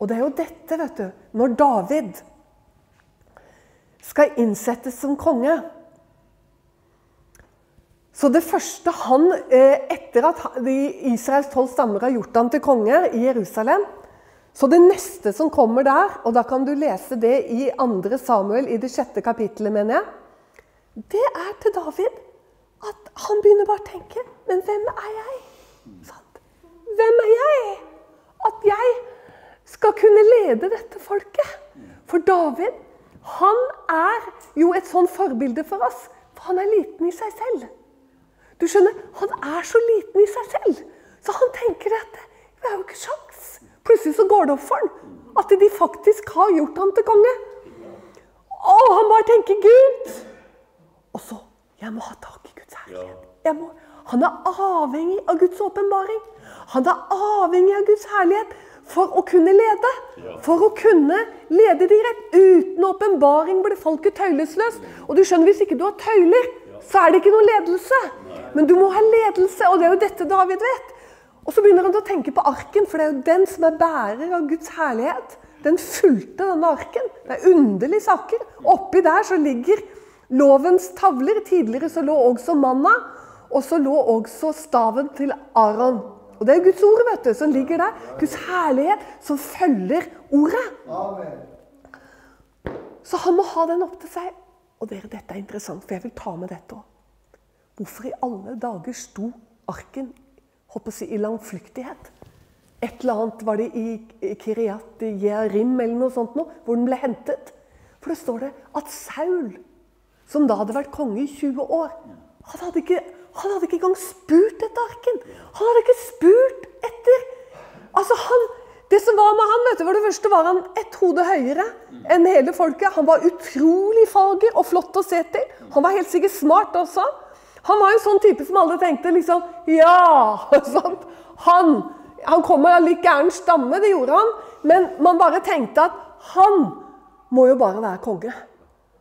Og det er jo dette, vet du, når David skal innsettes som konge. Så det første han, eh, etter at Israels tolv stammer har gjort ham til konge i Jerusalem Så det neste som kommer der, og da kan du lese det i 2. Samuel i det sjette kapittelet, mener jeg, det er til David at han begynner bare å tenke Men hvem er jeg? Hvem er jeg? At jeg skal kunne lede dette folket. For David, han er jo et sånn forbilde for oss. For han er liten i seg selv. Du skjønner, Han er så liten i seg selv, så han tenker at det er jo ikke sjans. Plutselig så går det opp for han at de faktisk har gjort ham til konge. Og han bare tenker Gud. Og så Jeg må ha tak i Guds herlighet. Må, han er avhengig av Guds åpenbaring. Han er avhengig av Guds herlighet for å kunne lede. For å kunne lede de rett. Uten åpenbaring blir folket tøylesløst. Og du skjønner, hvis ikke du har tøyler, så er det ikke noe ledelse. Men du må ha ledelse, og det er jo dette David vet. Og så begynner han å tenke på arken, for det er jo den som er bærer av Guds herlighet. Den fulgte denne arken. Det er underlige saker. Oppi der så ligger lovens tavler. Tidligere så lå også manna, og så lå også staven til Aron. Og det er Guds ord vet du, som ligger der. Guds herlighet som følger ordet. Amen. Så han må ha den opp til seg. Og dere, dette er interessant, for jeg vil ta med dette òg. Hvorfor i alle dager sto arken håper jeg, i langflyktighet? Et eller annet var det i Kiryat Jearim eller noe sånt noe, hvor den ble hentet. For det står det at Saul, som da hadde vært konge i 20 år, han hadde ikke, han hadde ikke engang spurt etter arken. Han hadde ikke spurt etter Altså, han, Det som var med han, vet du, for det første var han et hode høyere enn hele folket. Han var utrolig fager og flott å se til. Han var helt sikkert smart også. Han var en sånn type som alle tenkte liksom Ja! Sånn. Han, han kommer av litt gæren stamme, det gjorde han. Men man bare tenkte at han må jo bare være konge.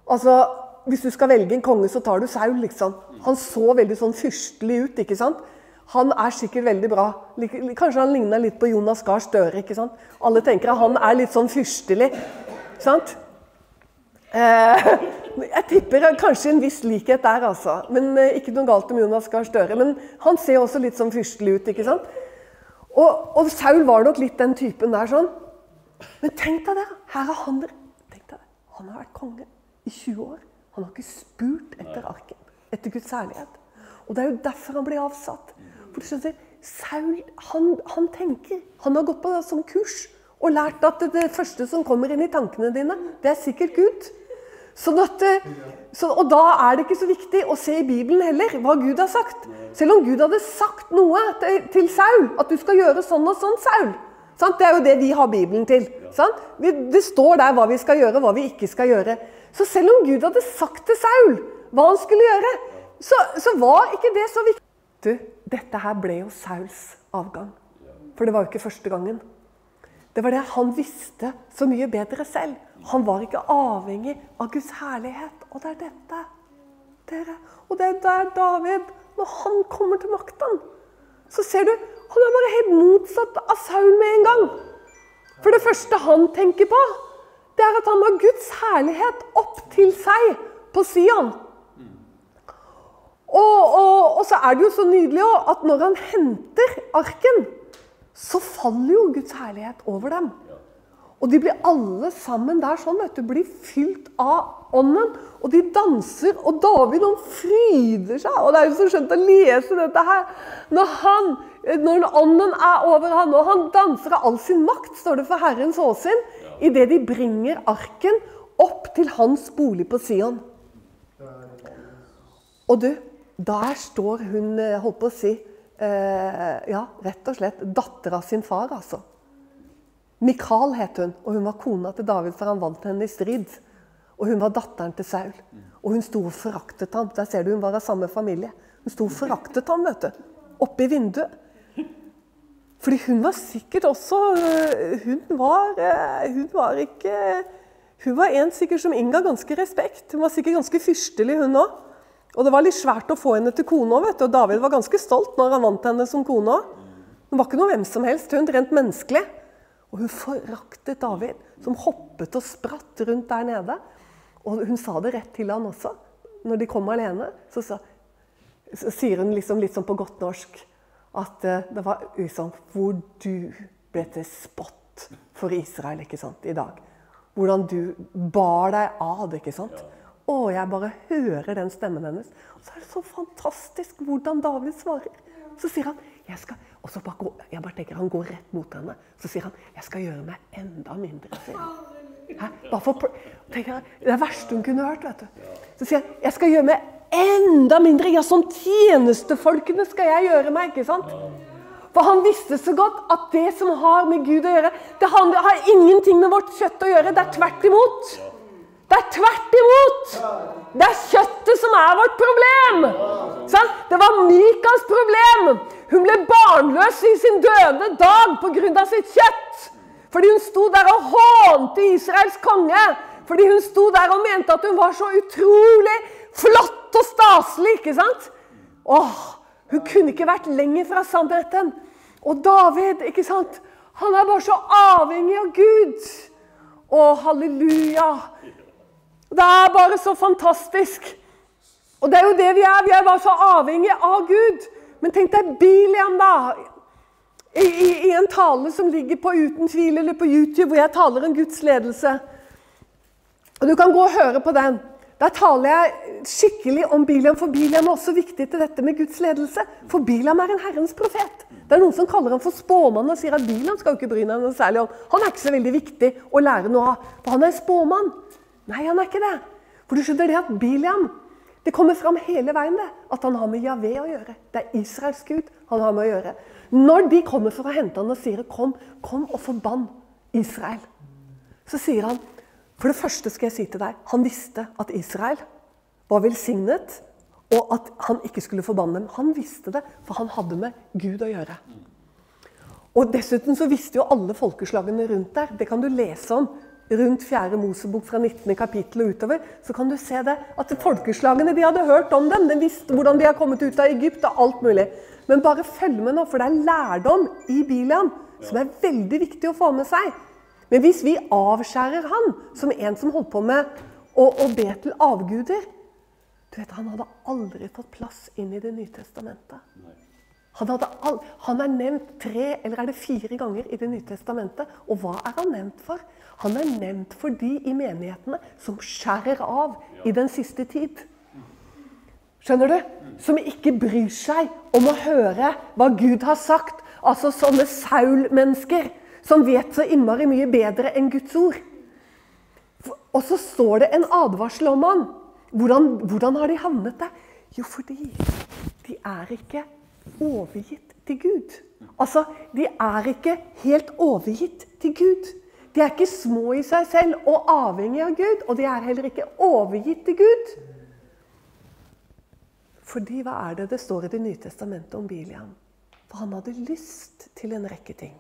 Altså, Hvis du skal velge en konge, så tar du Saul, liksom. Han så veldig sånn fyrstelig ut. ikke sant? Han er sikkert veldig bra. Kanskje han ligner litt på Jonas Gahr Støre. ikke sant? Alle tenker at han er litt sånn fyrstelig. sant? Eh, jeg tipper kanskje en viss likhet der, altså. Men eh, Ikke noe galt om Jonas Gahr Støre. Men han ser også litt sånn fyrstelig ut. ikke sant? Og, og, Saul var nok litt den typen der sånn. Men tenk deg det. Her er han tenk deg det. Han har vært konge i 20 år. Han har ikke spurt etter arken. Etter Guds særlighet. Og det er jo derfor han blir avsatt. For du skjønner, Saul han, han tenker. Han har gått på sånn kurs og lært at det første som kommer inn i tankene dine, det er sikkert Gud. Sånn at, eh, så, og da er det ikke så viktig å se i Bibelen heller hva Gud har sagt. Selv om Gud hadde sagt noe til, til Saul, at du skal gjøre sånn og sånn, Saul. Sant? Det er jo det vi har Bibelen til. Vi, det står der hva vi skal gjøre, hva vi ikke skal gjøre. Så selv om Gud hadde sagt til Saul hva han skulle gjøre, så, så var ikke det så viktig. Du, dette her ble jo Sauls avgang. For det var jo ikke første gangen. Det var det han visste så mye bedre selv. Han var ikke avhengig av Guds herlighet. Og det er dette. Dere. Og det er der David, når han kommer til makten, så ser du han er bare helt motsatt av Saul med en gang. For det første han tenker på, det er at han har Guds herlighet opp til seg på Sion. Og, og, og så er det jo så nydelig at når han henter arken, så faller jo Guds herlighet over dem. Og de blir alle sammen der sånn, vet du, blir fylt av ånden. Og de danser, og David han fryder seg. Og det er jo så skjønt å lese dette her. Når, han, når ånden er over han, og han danser av all sin makt, står det for Herrens åsyn, idet de bringer arken opp til hans bolig på Sion. Og du, der står hun, eh, holdt på å si, eh, ja, rett og slett dattera sin far, altså. Mikal het hun, og hun var kona til David, for han vant henne i strid. Og hun var datteren til Saul. Og hun sto og foraktet ham. Der ser du hun var av samme familie. Hun sto og foraktet ham, vet du. Oppe i vinduet. Fordi hun var sikkert også øh, Hun var, øh, hun var ikke Hun var en sikkert som innga ganske respekt. Hun var sikkert ganske fyrstelig, hun òg. Og det var litt svært å få henne til kone òg, og David var ganske stolt når han vant henne som kone òg. Hun var ikke noe hvem som helst, hun rent menneskelig. Og hun foraktet David, som hoppet og spratt rundt der nede. Og hun sa det rett til han også. Når de kom alene, så, sa, så sier hun liksom litt sånn på godt norsk at uh, det var liksom hvor du ble til spott for Israel ikke sant, i dag. Hvordan du bar deg av ikke sant? Å, jeg bare hører den stemmen hennes. Og så er det så fantastisk hvordan David svarer. Så sier han jeg skal, og så bare går, jeg bare tenker Han går rett mot henne. Så sier han jeg skal gjøre meg enda mindre til. Hæ? Bare For, tenker, det er det verste hun kunne hørt. vet du. Så sier han jeg skal gjøre meg enda mindre. Ja, som tjenestefolkene skal jeg gjøre meg. ikke sant? For han visste så godt at det som har med Gud å gjøre, det har ingenting med vårt kjøtt å gjøre. Det er tvert imot. Det er tvert imot! Det er kjøttet som er vårt problem! Det var Mikas problem. Hun ble barnløs i sin døde dag pga. sitt kjøtt. Fordi hun sto der og hånte Israels konge. Fordi hun sto der og mente at hun var så utrolig flott og staselig. ikke sant? Åh, Hun kunne ikke vært lenger fra sannheten. Og David, ikke sant? Han er bare så avhengig av Gud. Å, halleluja. Det er bare så fantastisk. Og det er jo det vi er. Vi er bare så avhengig av Gud. Men tenk deg Biliam, da. I, i, I, en tale som ligger på Uten tvil eller på YouTube, hvor jeg taler om Guds ledelse. Og Du kan gå og høre på den. Der taler jeg skikkelig om Biliam, for Biliam er også viktig til dette med Guds ledelse. For Biliam er en Herrens profet. Det er Noen som kaller ham for spåmann og sier at Biliam skal jo ikke bry seg noe særlig om. Han er ikke så veldig viktig å lære noe av, for han er en spåmann. Nei, han er ikke det. For du skjønner det at Biliam Det kommer fram hele veien det, at han har med Javé å gjøre. Det er Israels gud han har med å gjøre. Når de kommer for å hente han og sier 'Kom, kom og forbann Israel', så sier han For det første skal jeg si til deg han visste at Israel var velsignet, og at han ikke skulle forbanne dem. Han visste det, for han hadde med Gud å gjøre. Og Dessuten så visste jo alle folkeslagene rundt der. Det kan du lese om rundt 4. Mosebok fra 19. kapittel og utover, så kan du se det at folkeslagene de hadde hørt om dem. De visste hvordan de har kommet ut av Egypt og alt mulig. Men bare følg med nå, for det er lærdom i Biliam som er veldig viktig å få med seg. Men hvis vi avskjærer han som en som holdt på med å, be til avguder du vet, Han hadde aldri fått plass inn i Det nye testamentet. Han, all, han, er nevnt tre eller er det fire ganger i Det nye testamentet. Og hva er han nevnt for? Han er nevnt for de i menighetene som skjærer av i den siste tid. Skjønner du? Som ikke bryr seg om å høre hva Gud har sagt. Altså sånne Saul-mennesker som vet så innmari mye bedre enn Guds ord. Og så står det en advarsel om han. Hvordan, hvordan har de havnet der? Jo, fordi de er ikke overgitt til Gud. Altså, de er ikke helt overgitt til Gud. De er ikke små i seg selv og avhengig av Gud, og de er heller ikke overgitt til Gud. Fordi hva er det det står i Det nye testamentet om Biliam? For han hadde lyst til en rekke ting.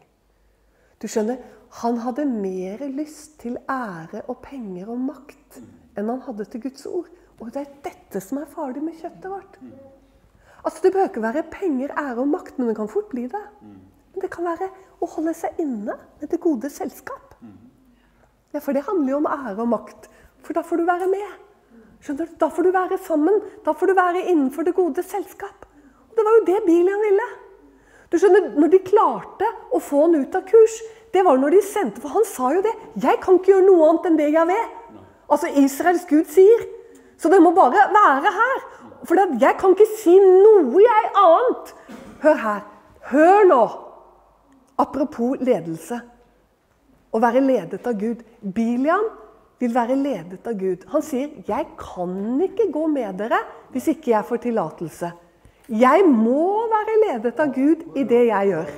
Du skjønner, Han hadde mer lyst til ære og penger og makt enn han hadde til Guds ord. Og det er dette som er farlig med kjøttet vårt. Altså, Det behøver ikke være penger, ære og makt, men det kan fort bli det. Men det kan være å holde seg inne med det gode selskap. Ja, For det handler jo om ære og makt. For da får du være med. Skjønner du? Da får du være sammen. Da får du være innenfor det gode selskap. Og Det var jo det Bilian ville. Du skjønner, Når de klarte å få han ut av kurs, det var når de sendte For han sa jo det. 'Jeg kan ikke gjøre noe annet enn det jeg vil.' Altså Israels Gud sier. Så det må bare være her. For jeg kan ikke si noe jeg annet. Hør her. Hør nå. Apropos ledelse å være ledet av Gud. Biliam vil være ledet av Gud. Han sier, 'Jeg kan ikke gå med dere hvis ikke jeg får tillatelse.' 'Jeg må være ledet av Gud i det jeg gjør.'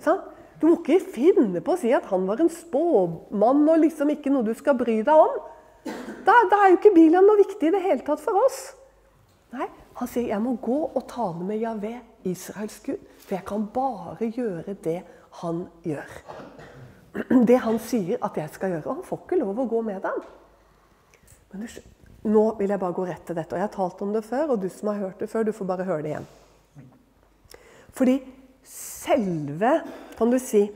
Sånn? Du må ikke finne på å si at han var en spåmann og liksom ikke noe du skal bry deg om. Da, da er jo ikke Biliam noe viktig i det hele tatt for oss. Nei, Han sier, 'Jeg må gå og tale med Javé, Israels Gud', for jeg kan bare gjøre det han gjør det han sier at jeg skal gjøre. Og han får ikke lov å gå med dem. Men du, nå vil jeg bare gå rett til dette. Og jeg har talt om det før, og du som har hørt det før, du får bare høre det igjen. Fordi selve, kan du si,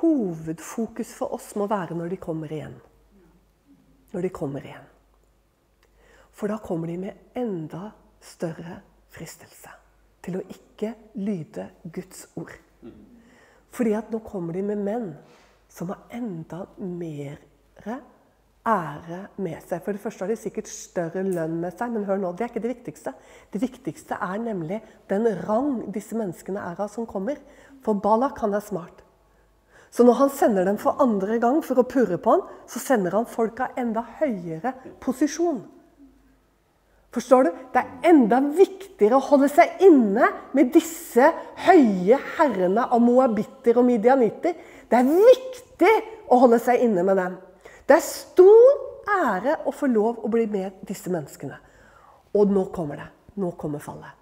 hovedfokus for oss må være når de kommer igjen. Når de kommer igjen. For da kommer de med enda større fristelse til å ikke lyde Guds ord. Fordi at nå kommer de med menn som har enda mer ære med seg. For det første har de sikkert større lønn med seg, men hør nå, det er ikke det viktigste. Det viktigste er nemlig den rang disse menneskene er av som kommer. For Balak, han er smart. Så når han sender dem for andre gang for å purre på ham, så sender han folk av enda høyere posisjon. Forstår du? Det er enda viktigere å holde seg inne med disse høye herrene av moabitter og midianitter. Det er viktig å holde seg inne med dem. Det er stor ære å få lov å bli med disse menneskene. Og nå kommer det. Nå kommer fallet.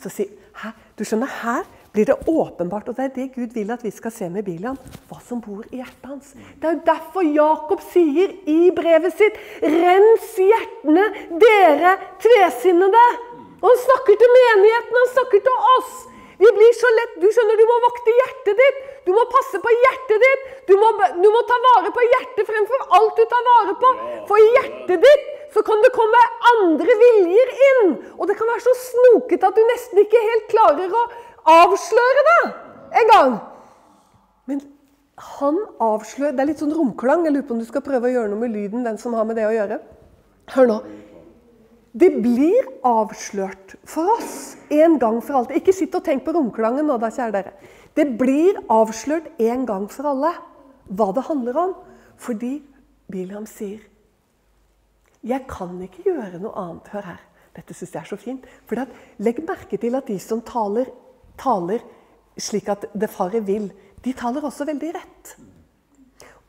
Så si, her, du skjønner, her blir det åpenbart, og det er det Gud vil at vi skal se med Biliam, hva som bor i hjertet hans. Det er jo derfor Jakob sier i brevet sitt 'Rens hjertene, dere tvesinnede'. Og han snakker til menigheten, han snakker til oss. Vi blir så lett, Du skjønner, du må vokte hjertet ditt. Du må passe på hjertet ditt. Du må, du må ta vare på hjertet fremfor alt du tar vare på. For i hjertet ditt så kan det komme andre viljer inn. Og det kan være så snokete at du nesten ikke helt klarer å avsløre det en gang. Men han avslører Det er litt sånn romklang. Jeg lurer på om du skal prøve å gjøre noe med lyden. den som har med det å gjøre. Hør nå. Det blir avslørt for oss en gang for alltid. Ikke sitt og tenk på romklangen nå, da, kjære dere. Det blir avslørt en gang for alle hva det handler om. Fordi Biliam sier Jeg kan ikke gjøre noe annet. Hør her. Dette syns jeg er så fint. For Legg merke til at de som taler taler slik at det faret vil, de taler også veldig rett.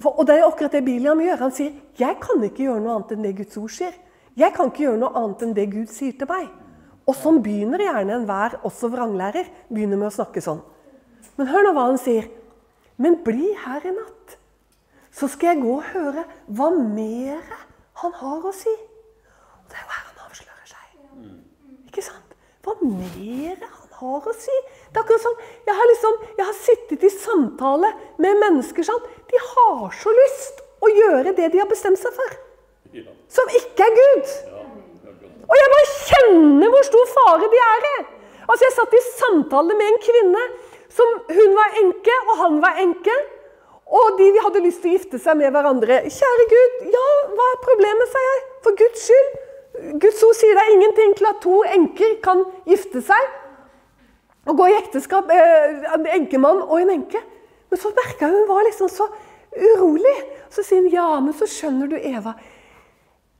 For, og det er akkurat det Biliam gjør. Han sier 'Jeg kan ikke gjøre noe annet enn det Guds ord sier'. Jeg kan ikke gjøre noe annet enn det Gud sier til meg. Og sånn begynner gjerne enhver, også vranglærer, begynner med å snakke sånn. Men hør nå hva han sier. Men bli her i natt, så skal jeg gå og høre hva mer han har å si. Og det er jo her han avslører seg. Ikke sant? Hva mer han har å si. Det er akkurat sånn, jeg har, liksom, jeg har sittet i samtale med mennesker sånn. De har så lyst å gjøre det de har bestemt seg for. Som ikke er Gud. Og jeg bare kjenner hvor stor fare de er i. Altså, Jeg satt i samtale med en kvinne. som Hun var enke, og han var enke. Og de hadde lyst til å gifte seg med hverandre. Kjære Gud, ja, hva er problemet, sa jeg. For Guds skyld. Guds ord sier det er ingenting til at to enker kan gifte seg og gå i ekteskap, eh, en enkemann og en enke. Men så merka hun var liksom så urolig. Så sier hun ja, men så skjønner du, Eva.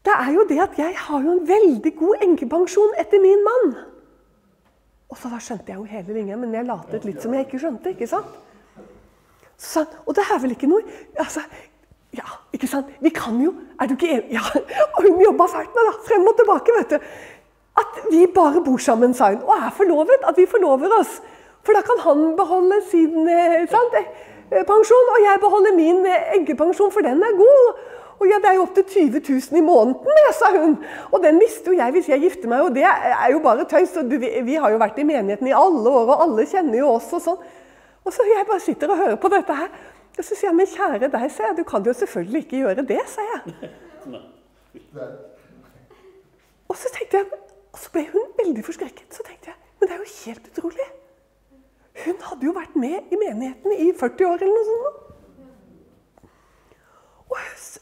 Det er jo det at jeg har jo en veldig god enkepensjon etter min mann. Og så da skjønte jeg jo hele linja, men jeg latet litt som jeg ikke skjønte. ikke sant? Så, og det er vel ikke noe altså, Ja, ikke sant? Vi kan jo Er du ikke enig? Ja, Og hun jobba fælt med det. Frem og tilbake, vet du at vi bare bor sammen, sa hun, og er forlovet. At vi forlover oss. For da kan han beholde sin eh, sant, eh, pensjon, og jeg beholder min eh, enkepensjon, for den er god. Og ja, Det er jo opptil 20 000 i måneden, sa hun. Og den mister jo jeg hvis jeg gifter meg, og det er jo bare tøys. Og vi, vi har jo vært i menigheten i alle år, og alle kjenner jo oss og sånn. Og så jeg bare sitter og hører på dette her. Og så sier jeg, men kjære deg, sa jeg, du kan jo selvfølgelig ikke gjøre det, sa jeg. Og så tenkte jeg og så ble hun veldig forskrekket. Så tenkte jeg men det er jo helt utrolig. Hun hadde jo vært med i menigheten i 40 år eller noe sånt.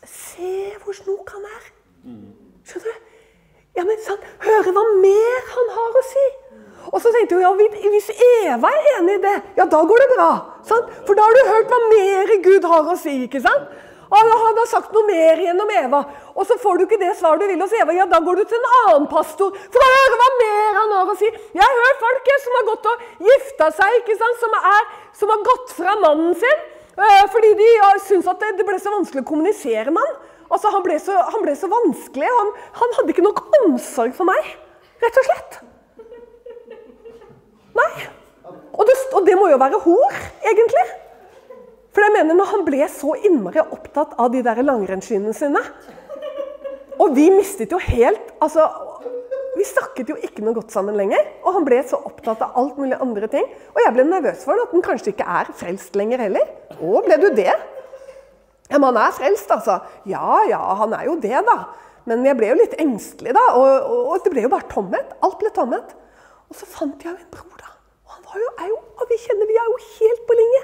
Se hvor snok han er. Skjønner du? Ja, men sant, Høre hva mer han har å si. Og så tenkte hun ja, hvis Eva er enig i det, ja, da går det bra. Sant? For da har du hørt hva mer Gud har å si. ikke sant? Og Han har sagt noe mer gjennom Eva. Og så får du ikke det svaret du vil hos Eva. Ja, da går du til en annen pastor for å høre hva mer han har å si. Jeg hørt folk som har gått og gifta seg, ikke sant? Som, er, som har gått fra mannen sin fordi de ja, syntes at det, ble så vanskelig å kommunisere med han. Altså, Han ble så, han ble så vanskelig. Han, han hadde ikke nok omsorg for meg, rett og slett. Nei. Og det, og det må jo være hor, egentlig. For jeg mener, når han ble så innmari opptatt av de der langrennsskiene sine Og vi mistet jo helt altså, vi snakket jo ikke noe godt sammen lenger. Og han ble så opptatt av alt mulig andre ting. Og jeg ble nervøs for at han kanskje ikke er frelst lenger heller. Å, ble du det? Ja, men han er frelst, altså. Ja, ja, han er jo det, da. Men jeg ble jo litt engstelig, da. Og, og, og det ble jo bare tomhet. Alt ble tomhet. Og så fant jeg en bror, da. Og han var jo, er jo, og vi kjenner vi er jo helt på linje.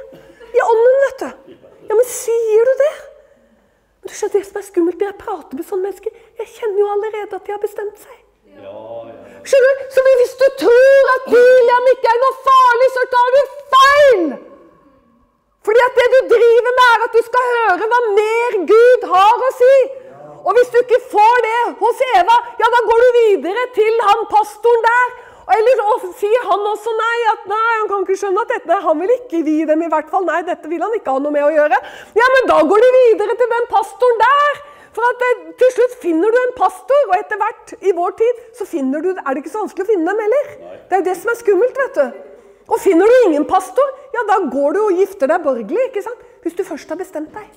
I ånden, vet du. Ja, men sier du det? Men du skjønner, Det som er skummelt når jeg prater med sånne mennesker, jeg kjenner jo allerede at de har bestemt seg. Skjønner du? Så hvis du tror at William ikke er noe farlig, så tar du feil! Fordi at det du driver med, er at du skal høre hva mer Gud har å si. Og hvis du ikke får det hos Eva, ja, da går du videre til han pastoren der. Eller og sier han også nei, at nei, han kan ikke skjønne at dette, han vil ikke gi dem i hvert fall. Nei, dette vil han ikke ha noe med å gjøre. Ja, men da går du videre til den pastoren der. For at det, til slutt finner du en pastor, og etter hvert i vår tid så finner du, er det ikke så vanskelig å finne dem heller. Det er jo det som er skummelt, vet du. Og finner du ingen pastor, ja, da går du og gifter deg borgerlig. ikke sant? Hvis du først har bestemt deg.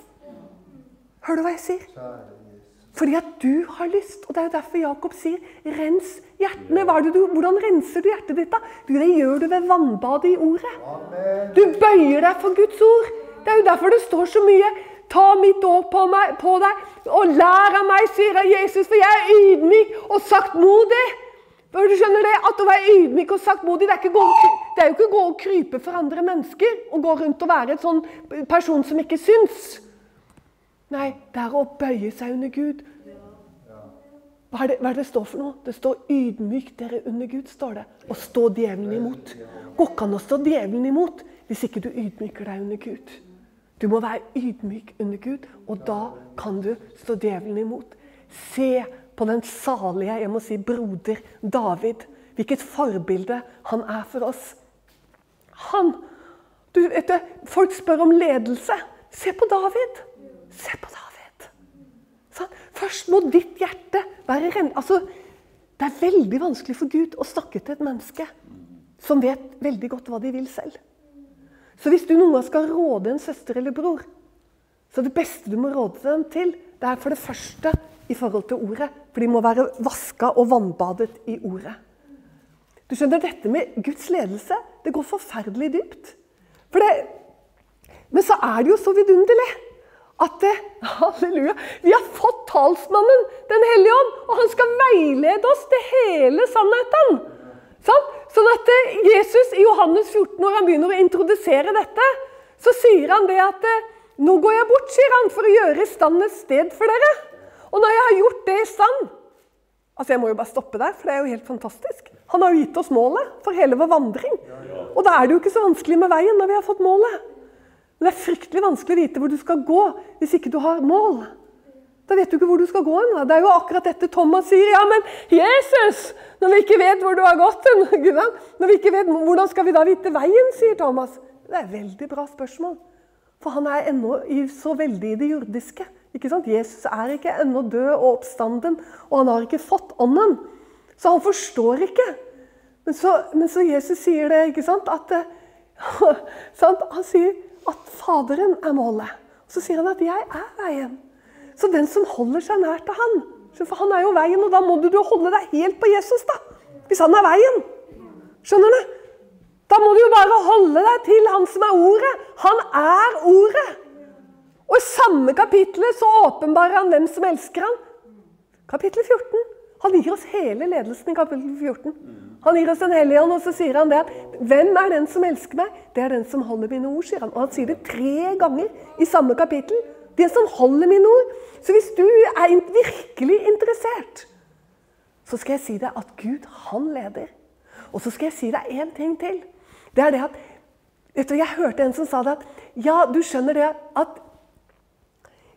Hører du hva jeg sier? Fordi at du har lyst. Og det er jo derfor Jakob sier 'rens hjertene'. Er du, hvordan renser du hjertet ditt? da? Du, det gjør du ved vannbadet i ordet. Du bøyer deg for Guds ord. Det er jo derfor det står så mye 'ta mitt år på, meg, på deg', og 'lær av meg', sier Jesus, for jeg er ydmyk og saktmodig. Du skjønner det, At å være ydmyk og saktmodig, det er, gå, det er jo ikke å gå og krype for andre mennesker og gå rundt og være en sånn person som ikke syns. Nei, det er å bøye seg under Gud. Hva er, det, hva er det det står for noe? Det står 'ydmyk dere under Gud'. står det. Å stå djevelen imot. Går ikke an å stå djevelen imot hvis ikke du ydmyker deg under Gud. Du må være ydmyk under Gud, og da kan du stå djevelen imot. Se på den salige jeg må si, broder David. Hvilket forbilde han er for oss. Han du vet det, Folk spør om ledelse. Se på David. Se på David. Sånn. Først må ditt hjerte være ren... Altså, det er veldig vanskelig for Gud å snakke til et menneske som vet veldig godt hva de vil selv. Så hvis du noen gang skal råde en søster eller bror, så det beste du må råde dem til, det er for det første i forhold til ordet. For de må være vaska og vannbadet i ordet. Du skjønner, Dette med Guds ledelse det går forferdelig dypt. For det, men så er det jo så vidunderlig at det, halleluja, vi har fått talsmannen, Den hellige ånd, og han skal veilede oss til hele sannheten. Sånn, sånn at Jesus i Johannes 14, når han begynner å introdusere dette, så sier han det at nå går jeg bort, sier han, for å gjøre i stand et sted for dere. Og når jeg har gjort det i stand Altså, Jeg må jo bare stoppe der, for det er jo helt fantastisk. Han har jo gitt oss målet for hele vår vandring. Og da er det jo ikke så vanskelig med veien når vi har fått målet. Men det er fryktelig vanskelig å vite hvor du skal gå hvis ikke du har mål. Da vet du ikke hvor du skal gå hen. Det er jo akkurat dette Thomas sier. Ja, men Jesus! Når vi ikke vet hvor du har gått når vi ikke vet, Hvordan skal vi da vite veien, sier Thomas. Det er et veldig bra spørsmål. For han er ennå så veldig i det jordiske. Ikke sant? Jesus er ikke ennå død og oppstanden, og han har ikke fått ånden. Så han forstår ikke. Men så, men så Jesus sier det, ikke sant? At, sant? Han sier at Faderen er målet. Så sier han at 'jeg er veien'. Så den som holder seg nær til han For han er jo veien, og da må du holde deg helt på Jesus, da. Hvis han er veien. Skjønner du? Da må du jo bare holde deg til han som er ordet. Han er ordet. Og i samme kapittel så åpenbarer han hvem som elsker han. Kapittel 14. Han gir oss hele ledelsen i kapittel 14. Han gir oss Den hellige ånd, og så sier han det at Hvem er den som elsker meg? Det er den som holder mine ord, sier han. Og han sier det tre ganger i samme kapittel. Det som holder mine ord. Så hvis du er virkelig interessert, så skal jeg si deg at Gud, han leder. Og så skal jeg si deg én ting til. Det er det at du, Jeg hørte en som sa det at Ja, du skjønner det at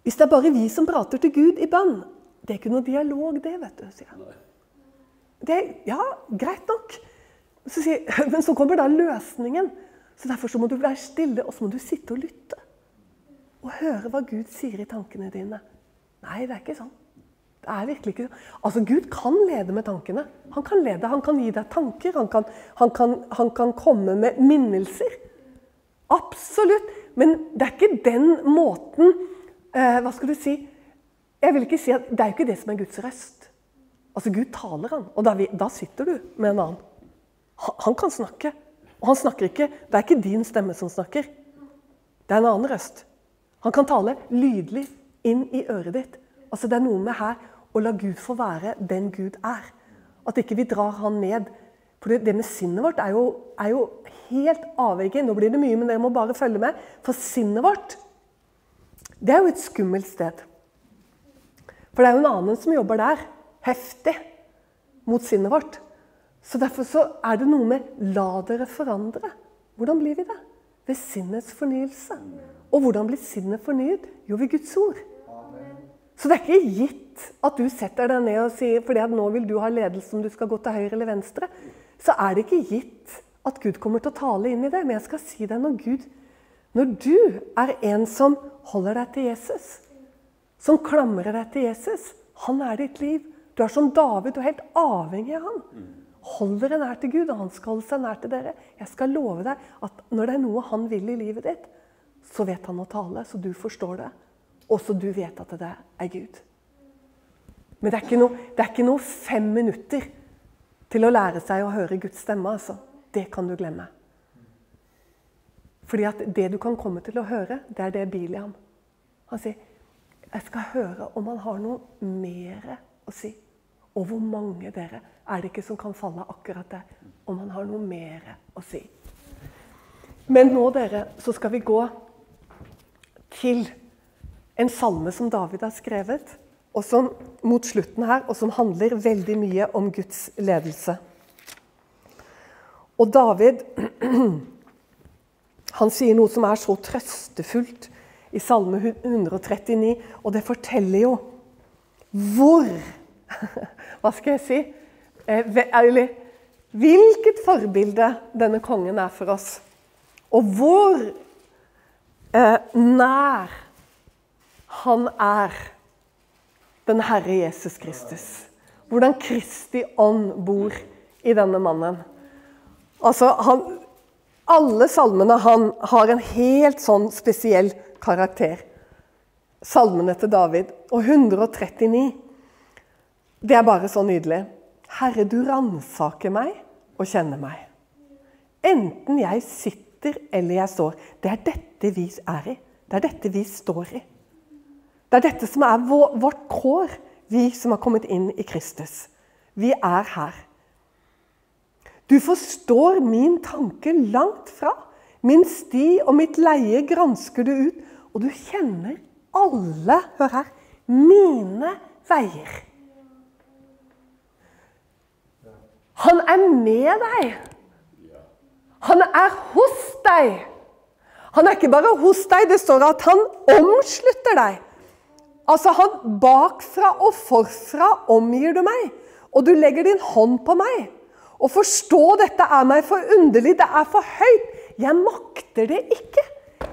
hvis det er bare vi som prater til Gud i bønn Det er ikke noe dialog, det, vet du, sier han. Det ja, greit nok. Så sier, men så kommer da løsningen. Så Derfor så må du være stille, og så må du sitte og lytte. Og høre hva Gud sier i tankene dine. Nei, det er ikke sånn. Det er virkelig ikke sånn. Altså, Gud kan lede med tankene. Han kan lede, han kan gi deg tanker. Han kan, han kan, han kan komme med minnelser. Absolutt. Men det er ikke den måten eh, Hva skal du si? Jeg vil ikke si at Det er jo ikke det som er Guds røst. Altså, Gud taler han, og da, da sitter du med en annen. Han, kan snakke. Og han snakker ikke Det er ikke din stemme som snakker. Det er en annen røst. Han kan tale lydelig inn i øret ditt. Altså, Det er noe med her å la Gud få være den Gud er. At ikke vi drar han ned. For det, med sinnet vårt er jo, er jo helt avhengig. Nå blir det mye, men dere må bare følge med. For sinnet vårt, det er jo et skummelt sted. For det er jo en annen som jobber der heftig mot sinnet vårt. Så Derfor så er det noe med 'la dere forandre'. Hvordan blir vi det? Ved sinnets fornyelse. Og hvordan blir sinnet fornyet? Jo, ved Guds ord. Så det er ikke gitt at du setter deg ned og sier fordi at nå vil du ha ledelse om du skal gå til høyre eller venstre. Så er det ikke gitt at Gud kommer til å tale inn i det. Men jeg skal si deg når Gud Når du er en som holder deg til Jesus, som klamrer deg til Jesus, han er ditt liv. Du er som David, du er helt avhengig av han. Hold dere nær til Gud, og han skal holde seg nær til dere. Jeg skal love deg at når det er noe han vil i livet ditt, så vet han å tale, så du forstår det. Og så du vet at det er Gud. Men det er, ikke noe, det er ikke noe, fem minutter til å lære seg å høre Guds stemme. altså. Det kan du glemme. Fordi at det du kan komme til å høre, det er det Biliam. Han sier, 'Jeg skal høre om han har noe mer å si.' Og hvor mange dere er det ikke som kan falle akkurat der, om han har noe mer å si. Men nå, dere, så skal vi gå til en salme som David har skrevet, og som mot slutten her, og som handler veldig mye om Guds ledelse. Og David han sier noe som er så trøstefullt i Salme 139, og det forteller jo hvor hva skal jeg si? Eller eh, hvilket forbilde denne kongen er for oss. Og hvor nær han er den Herre Jesus Kristus. Hvordan Kristi ånd bor i denne mannen. Altså, han, alle salmene han har en helt sånn spesiell karakter. Salmene til David. Og 139 det er bare så nydelig. Herre, du ransaker meg og kjenner meg. Enten jeg sitter eller jeg står. Det er dette vi er i. Det er dette vi står i. Det er dette som er vårt kår, vi som har kommet inn i Kristus. Vi er her. Du forstår min tanke langt fra. Min sti og mitt leie gransker du ut, og du kjenner alle, hør her, mine veier. Han er med deg. Han er hos deg. Han er ikke bare hos deg, det står at han omslutter deg. Altså, han bakfra og forfra omgir du meg, og du legger din hånd på meg. Å forstå dette er meg for underlig, det er for høyt. Jeg makter det ikke.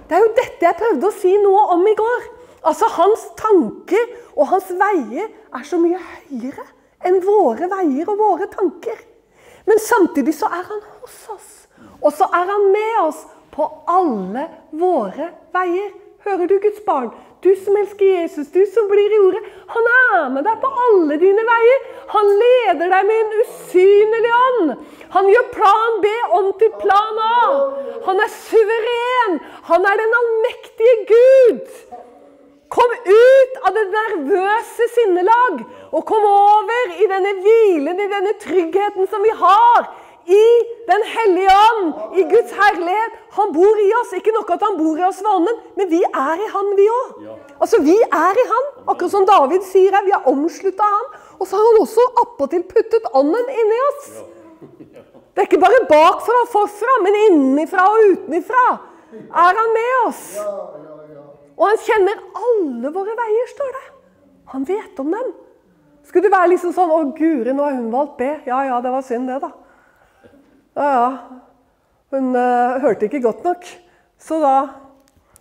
Det er jo dette jeg prøvde å si noe om i går. Altså, Hans tanker og hans veier er så mye høyere enn våre veier og våre tanker. Men samtidig så er han hos oss. Og så er han med oss på alle våre veier. Hører du, Guds barn? Du som elsker Jesus, du som blir i ordet. Han er med deg på alle dine veier. Han leder deg med en usynlig ånd. Han gjør plan B om til plan A. Han er suveren. Han er den allmektige Gud. Kom ut av det nervøse sinnelag og kom over i denne hvilen, i denne tryggheten som vi har i Den hellige ånd, i Guds herlighet. Han bor i oss. Ikke nok at han bor i oss ved ånden, men vi er i han, vi òg. Altså, vi er i han. Akkurat som David sier her, vi er omslutta av han. Og så har han også appåtil puttet ånden inni oss. Det er ikke bare bakfra og forfra, men innenfra og utenfra er han med oss. Og han kjenner alle våre veier, står det. Han vet om dem. Skulle det være liksom sånn 'Å, guri, nå har hun valgt B.' Ja ja, det var synd, det, da. Ja ja. Hun uh, hørte ikke godt nok. Så da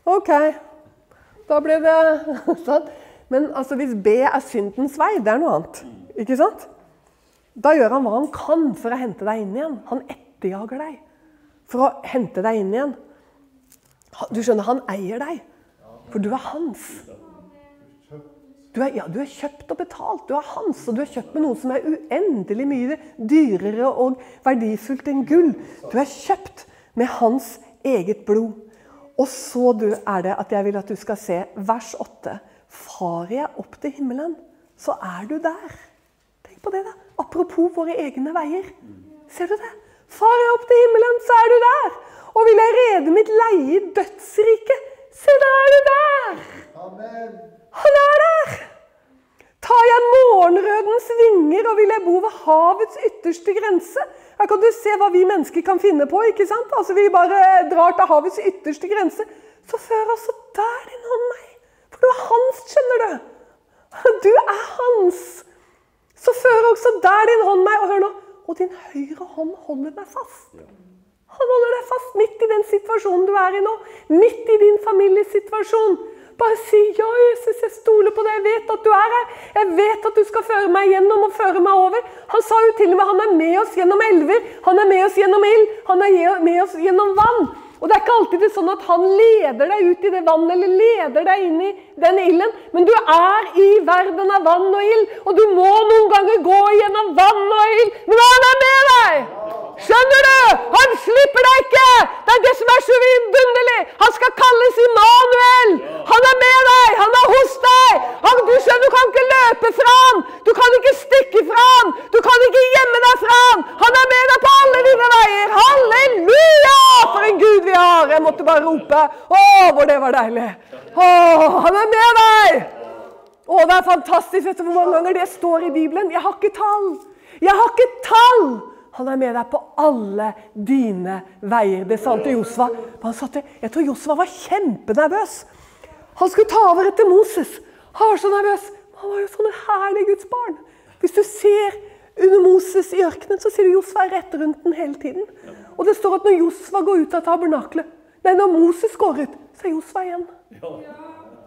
OK. Da ble det sånn. Men altså, hvis B er syndens vei, det er noe annet. Ikke sant? Da gjør han hva han kan for å hente deg inn igjen. Han etterjager deg for å hente deg inn igjen. Du skjønner, han eier deg. For du er hans. Du er, ja, du er kjøpt og betalt. Du er hans, og du er kjøpt med noe som er uendelig mye dyrere og verdifullt enn gull. Du er kjøpt med hans eget blod. Og så er det at jeg vil at du skal se vers 8. Farer jeg opp til himmelen, så er du der. Tenk på det, da. Apropos våre egne veier. Ser du det? Farer jeg opp til himmelen, så er du der. Og vil jeg rede mitt leie i dødsriket, se, da er du der. Amen. Han er der! Tar jeg morgenrødens vinger og vil jeg bo ved havets ytterste grense? Her kan du se hva vi mennesker kan finne på. ikke sant? Altså Vi bare drar til havets ytterste grense. Så fører også der din hånd meg. For du er hans, skjønner du. Du er hans. Så fører også der din hånd meg. Og hør nå. Og din høyre hånd holder meg fast. Han holder deg fast midt i den situasjonen du er i nå. Midt i din familiesituasjon. Bare si ja, Jesus, jeg stoler på deg. Jeg vet at du er her. Jeg vet at du skal føre meg gjennom og føre meg over. Han sa jo til og med han er med oss gjennom elver. Han er med oss gjennom ild. Han er med oss gjennom vann. Og det er ikke alltid det sånn at han leder deg ut i det vannet eller leder deg inn i den ilden. Men du er i verden av vann og ild, og du må noen ganger gå gjennom vann og ild. Men han er med deg! Skjønner du? Han slipper deg ikke! Det er det som er så vidunderlig! Han skal kalles Immanuel! Han er med deg! Han er hos deg! Han, du skjønner, du kan ikke løpe fra han! Du kan ikke stikke fra han! Du kan ikke gjemme deg fra han! Han er med deg på alle dine veier! Halleluja! For en Gud vi har! Jeg måtte bare rope. Å, hvor det var deilig! Å, han er med deg! Å, det er fantastisk. Vet du hvor mange ganger det står i Bibelen? Jeg har ikke tall. Jeg har ikke tall! Han er med deg på alle dine veier. Det sa han til Josva. Jeg tror Josva var kjempenervøs. Han skulle ta over etter Moses. Han var så nervøs. Han var jo sånn herlig Guds barn. Hvis du ser under Moses i ørkenen, så ser du Josva rett rundt den hele tiden. Og det står at når Josva går ut av tabernaklet Nei, når Moses går ut, så er Josva igjen.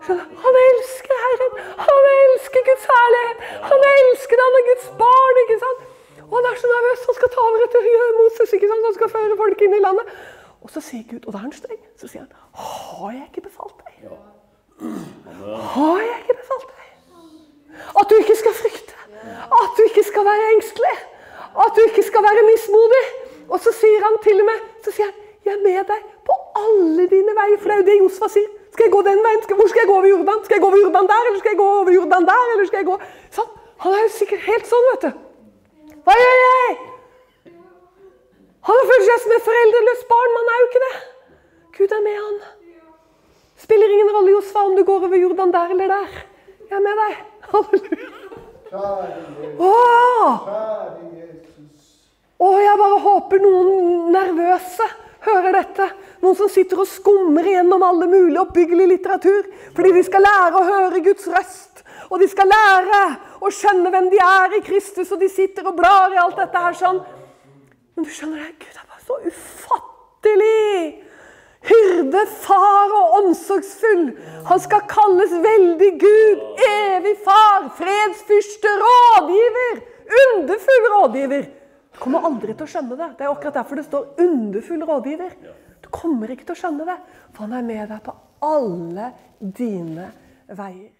Han elsker Herren. Han elsker Guds herlighet. Han elsker han er Guds barn. ikke sant? Han er så nervøs. Han skal ta over etter Moses. ikke sant? Han skal føre folk inn i landet. Og så sier Gud, og da er han streng, så sier han, har jeg ikke befalt deg? Har jeg ikke befalt deg? At du ikke skal frykte. At du ikke skal være engstelig. At du ikke skal være mismodig. Og så sier han til og med, så sier han, jeg er med deg på alle dine veier. For det er jo det Josfa sier. Skal jeg gå den veien? Hvor skal jeg gå over Jordan? Skal jeg gå over Jordan der, eller skal jeg gå over Jordan der? eller skal jeg gå... Sånn. Han er jo sikkert helt sånn, vet du. Hva gjør jeg? Han føler seg som et foreldreløst barn, men han er jo ikke det. Gud er med han. Spiller ingen rolle, Josfa, om du går over Jordan der eller der. Jeg er med deg. Halleluja. Åh! Å, jeg bare håper noen nervøse hører dette. Noen som sitter og skummer gjennom alle mulige oppbyggelig litteratur. Fordi de skal lære å høre Guds røst. Og de skal lære å skjønne hvem de er i Kristus. Og de sitter og blar i alt dette her sånn. Men du skjønner det, Gud er bare så ufattelig. Hyrde, far og omsorgsfull. Han skal kalles veldig Gud, evig far, fredsfyrste, rådgiver. Underfull rådgiver. Du kommer aldri til å skjønne det. Det er akkurat derfor det står 'underfull rådgiver'. Du kommer ikke til å skjønne det, for han er med deg på alle dine veier.